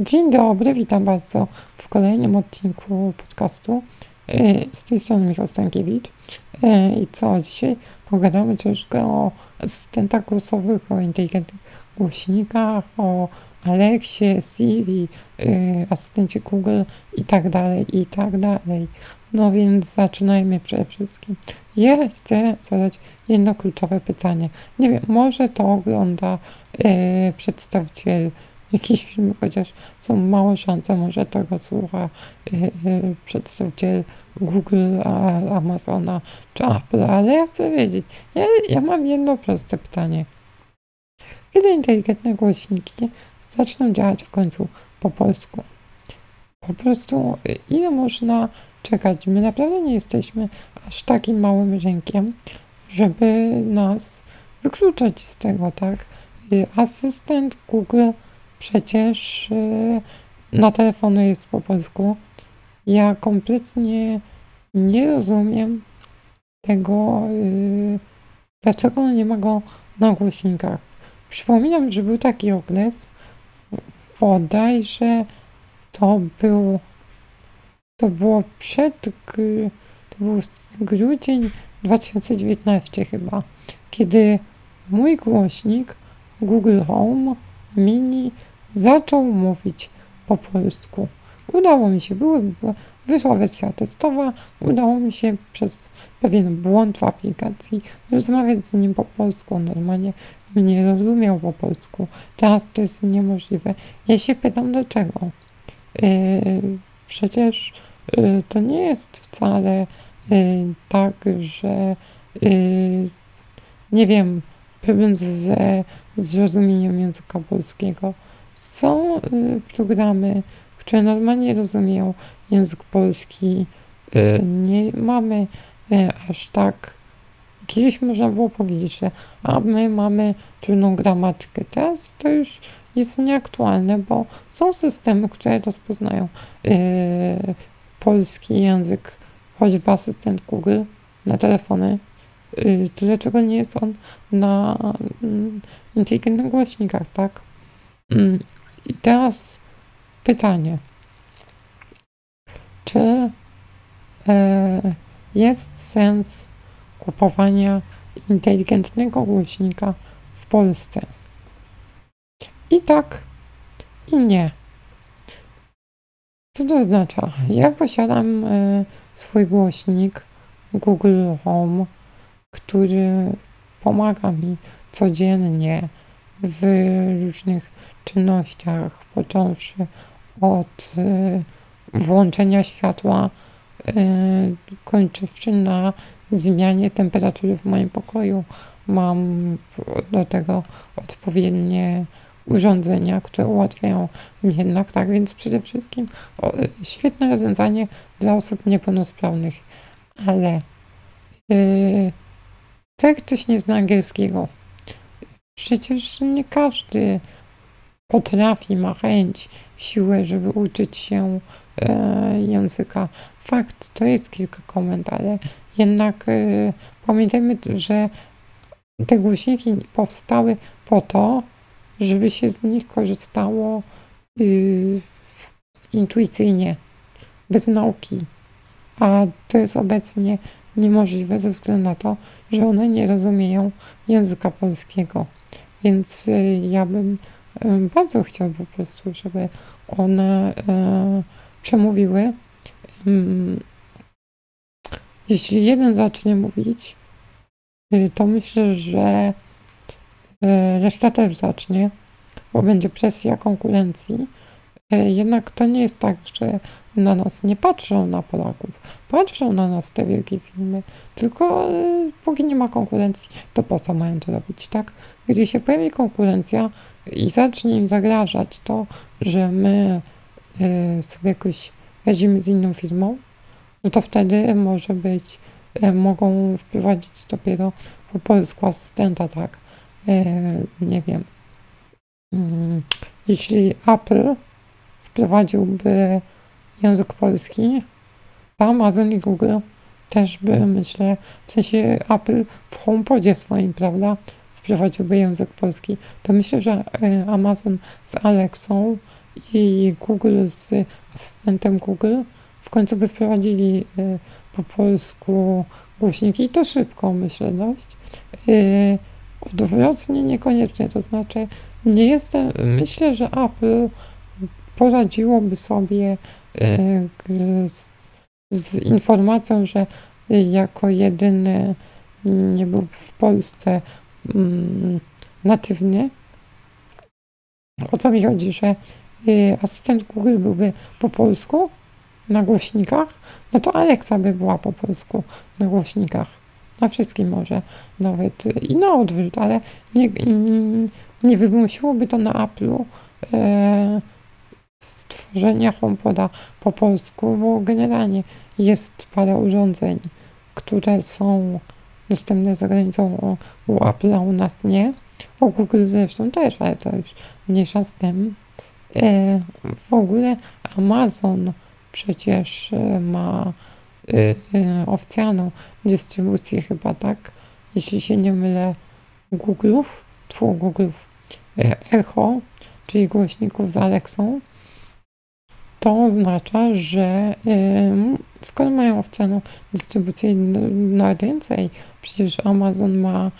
Dzień dobry, witam bardzo w kolejnym odcinku podcastu. Y, z tej strony Michał Stankiewicz. Y, I co, dzisiaj pogadamy troszkę o asystentach głosowych, o inteligentnych głośnikach, o Alexie, Siri, y, asystencie Google i tak dalej, i tak dalej. No więc zaczynajmy przede wszystkim. Ja chcę zadać jedno kluczowe pytanie. Nie wiem, może to ogląda przedstawiciel jakieś filmy, chociaż są małe szanse, może tego słucha y, y, przedstawiciel Google, Amazona czy Apple, ale ja chcę wiedzieć, ja, ja mam jedno proste pytanie. Kiedy inteligentne głośniki zaczną działać w końcu po polsku? Po prostu y, ile można czekać? My naprawdę nie jesteśmy aż takim małym rynkiem, żeby nas wykluczać z tego, tak? Asystent Google Przecież y, na telefonu jest po polsku. Ja kompletnie nie rozumiem tego, y, dlaczego nie ma go na głośnikach. Przypominam, że był taki okres, bodajże to był, to było przed, to był grudzień 2019 chyba, kiedy mój głośnik Google Home Mini zaczął mówić po polsku. Udało mi się, były, wyszła wersja testowa, udało mi się przez pewien błąd w aplikacji rozmawiać z nim po polsku. Normalnie mnie rozumiał po polsku. Teraz to jest niemożliwe. Ja się pytam, dlaczego. Yy, przecież yy, to nie jest wcale yy, tak, że yy, nie wiem, problem z, z zrozumieniem języka polskiego. Są y, programy, które normalnie rozumieją język polski. Y, nie mamy y, aż tak. Kiedyś można było powiedzieć, że a my mamy trudną gramatykę. Teraz to już jest nieaktualne, bo są systemy, które rozpoznają polski język, choćby asystent Google na telefony. To dlaczego nie jest on na mm, inteligentnych głośnikach, tak? Mm, I teraz pytanie. Czy e, jest sens kupowania inteligentnego głośnika w Polsce? I tak, i nie. Co to oznacza? Ja posiadam e, swój głośnik Google Home, który pomaga mi codziennie w różnych czynnościach, począwszy od y, włączenia światła, y, kończywszy na zmianie temperatury w moim pokoju. Mam do tego odpowiednie urządzenia, które ułatwiają mi jednak tak, więc przede wszystkim świetne rozwiązanie dla osób niepełnosprawnych, ale yy, jak ktoś nie zna angielskiego? Przecież nie każdy potrafi, ma chęć, siłę, żeby uczyć się e, języka. Fakt, to jest kilka komend, ale jednak e, pamiętajmy, że te głośniki powstały po to, żeby się z nich korzystało y, intuicyjnie, bez nauki. A to jest obecnie niemożliwe ze względu na to, że one nie rozumieją języka polskiego. Więc y, ja bym y, bardzo chciał po prostu, żeby one y, przemówiły. Mm, jeśli jeden zacznie mówić, to myślę, że reszta też zacznie, bo będzie presja konkurencji. Jednak to nie jest tak, że na nas nie patrzą na Polaków. Patrzą na nas te wielkie filmy, tylko y, póki nie ma konkurencji, to po co mają to robić, tak? Gdy się pojawi konkurencja i zacznie im zagrażać to, że my y, sobie jakoś radzimy z inną firmą, no to wtedy może być, y, mogą wprowadzić dopiero po polsku asystenta, tak? Nie wiem. Mm, jeśli Apple wprowadziłby język polski, Amazon i Google też by, myślę, w sensie Apple w HomePodzie swoim, prawda, wprowadziłby język polski, to myślę, że y, Amazon z Alexą i Google z asystentem Google w końcu by wprowadzili y, po polsku głośniki i to szybko, myślę dość. Y, odwrotnie niekoniecznie, to znaczy nie jestem, myślę, że Apple poradziłoby sobie z, z informacją, że jako jedyny nie był w Polsce mm, natywny. O co mi chodzi, że y, asystent Google byłby po polsku na głośnikach, no to Alexa by była po polsku na głośnikach. Na wszystkim może nawet i na odwrót, ale nie, nie wymusiłoby to na Apple'u e, stworzenia HomePoda po polsku, bo generalnie jest parę urządzeń, które są dostępne za granicą u Apple'a, u nas nie. O Google zresztą też, ale to już mniejsza z tym. E, w ogóle Amazon przecież e, ma e, oficjalną dystrybucję chyba, tak? Jeśli się nie mylę, Google'ów, tfu, Google'ów, e, Echo, czyli głośników z Alexą, to oznacza, że skoro mają oficjalną dystrybucję na więcej, przecież Amazon ma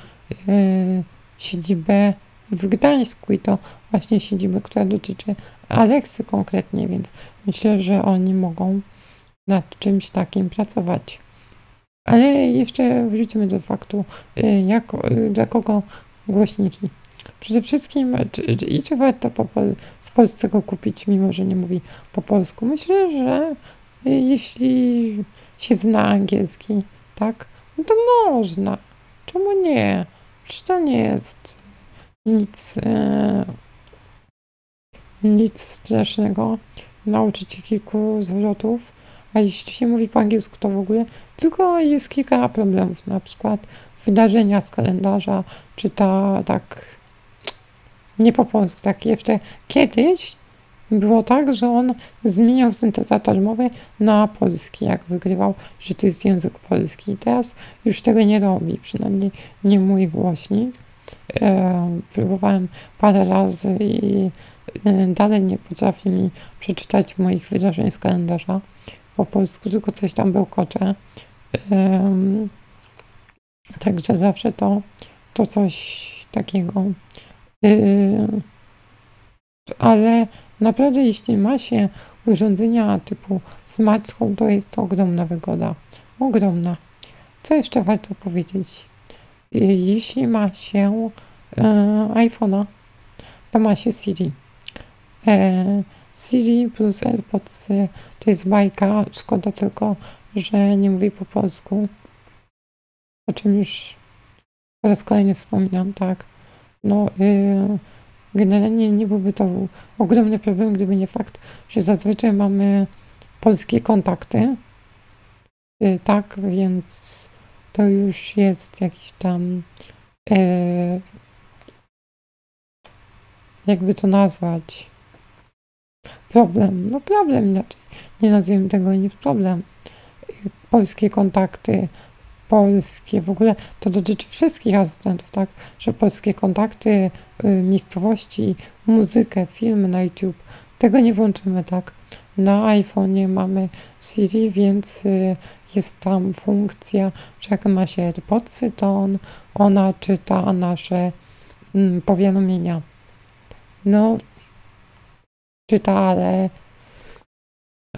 y, siedzibę w Gdańsku i to właśnie siedzibę, która dotyczy Aleksy konkretnie, więc myślę, że oni mogą nad czymś takim pracować. Ale jeszcze wrócimy do faktu, y, jak, y, dla kogo głośniki. Przede wszystkim, czy, i czy warto po, w Polsce go kupić, mimo że nie mówi po polsku? Myślę, że y, jeśli się zna angielski, tak, no to można. Czemu nie? Przecież to nie jest nic, e, nic strasznego. Nauczyć się kilku zwrotów, a jeśli się mówi po angielsku, to w ogóle tylko jest kilka problemów, na przykład wydarzenia z kalendarza, czy ta tak nie po polsku, tak jeszcze kiedyś było tak, że on zmieniał syntezator mowy na polski, jak wygrywał, że to jest język polski. Teraz już tego nie robi, przynajmniej nie mój głośnik. E, próbowałem parę razy i e, dalej nie potrafi mi przeczytać moich wydarzeń z kalendarza po polsku, tylko coś tam bełkocze. E, także zawsze to, to coś takiego. E, ale Naprawdę, jeśli ma się urządzenia typu Smart Home, to jest to ogromna wygoda. Ogromna. Co jeszcze warto powiedzieć? Y, jeśli ma się e, iPhone'a, to ma się Siri. E, Siri plus AirPods to jest bajka. Szkoda tylko, że nie mówi po polsku. O czym już po raz kolejny wspominam, tak. No, y, Generalnie nie byłby to ogromny problem, gdyby nie fakt, że zazwyczaj mamy polskie kontakty. Y, tak, więc to już jest jakiś tam. E, jakby to nazwać? Problem. No, problem inaczej. Nie nazwiemy tego niż problem. Polskie kontakty, polskie, w ogóle to dotyczy wszystkich asystentów, tak, że polskie kontakty, y, miejscowości, muzykę, filmy na YouTube, tego nie włączymy, tak. Na iPhone'ie mamy Siri, więc y, jest tam funkcja, że jak ma się AirPodsy, to on, ona czyta nasze mm, powiadomienia. No, czyta, ale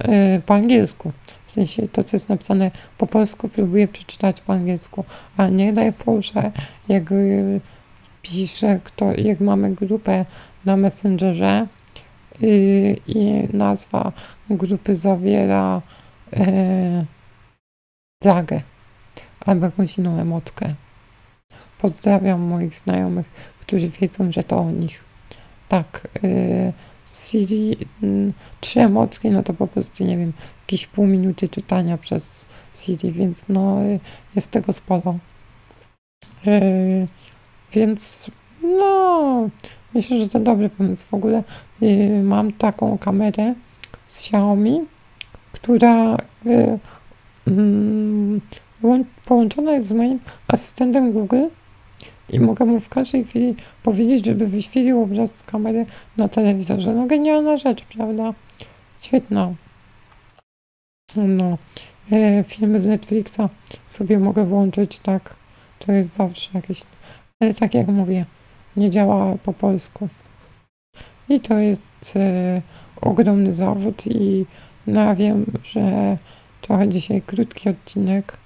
Y, po angielsku. W sensie to, co jest napisane po polsku, próbuję przeczytać po angielsku. A nie daj Boże, jak y, pisze, kto, jak mamy grupę na Messengerze yy, i nazwa grupy zawiera yy, flagę albo jakąś inną emotkę. Pozdrawiam moich znajomych, którzy wiedzą, że to o nich. Tak, yy, Siri mm, trzy emocje, no to po prostu, nie wiem, jakieś pół minuty czytania przez Siri, więc no jest tego sporo. Yy, więc no, myślę, że to dobry pomysł. W ogóle yy, mam taką kamerę z Xiaomi, która yy, połączona jest z moim asystentem Google i mogę mu w każdej chwili powiedzieć, żeby wyświetlił obraz z kamery na telewizorze. No genialna rzecz, prawda? Świetna. No, e, filmy z Netflixa sobie mogę włączyć, tak. To jest zawsze jakieś. Ale tak jak mówię, nie działa po polsku. I to jest e, ogromny zawód i no ja wiem, że trochę dzisiaj krótki odcinek,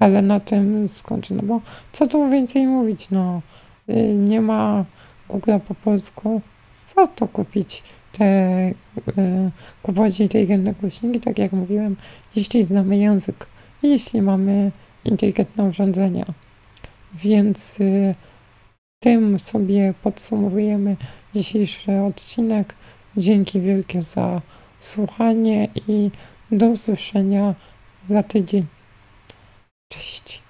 ale na tym skończę, no bo co tu więcej mówić, no y, nie ma Google po polsku, warto kupić te, y, kupować inteligentne głośniki, tak jak mówiłem, jeśli znamy język jeśli mamy inteligentne urządzenia. Więc y, tym sobie podsumowujemy dzisiejszy odcinek. Dzięki wielkie za słuchanie i do usłyszenia za tydzień. Cześć.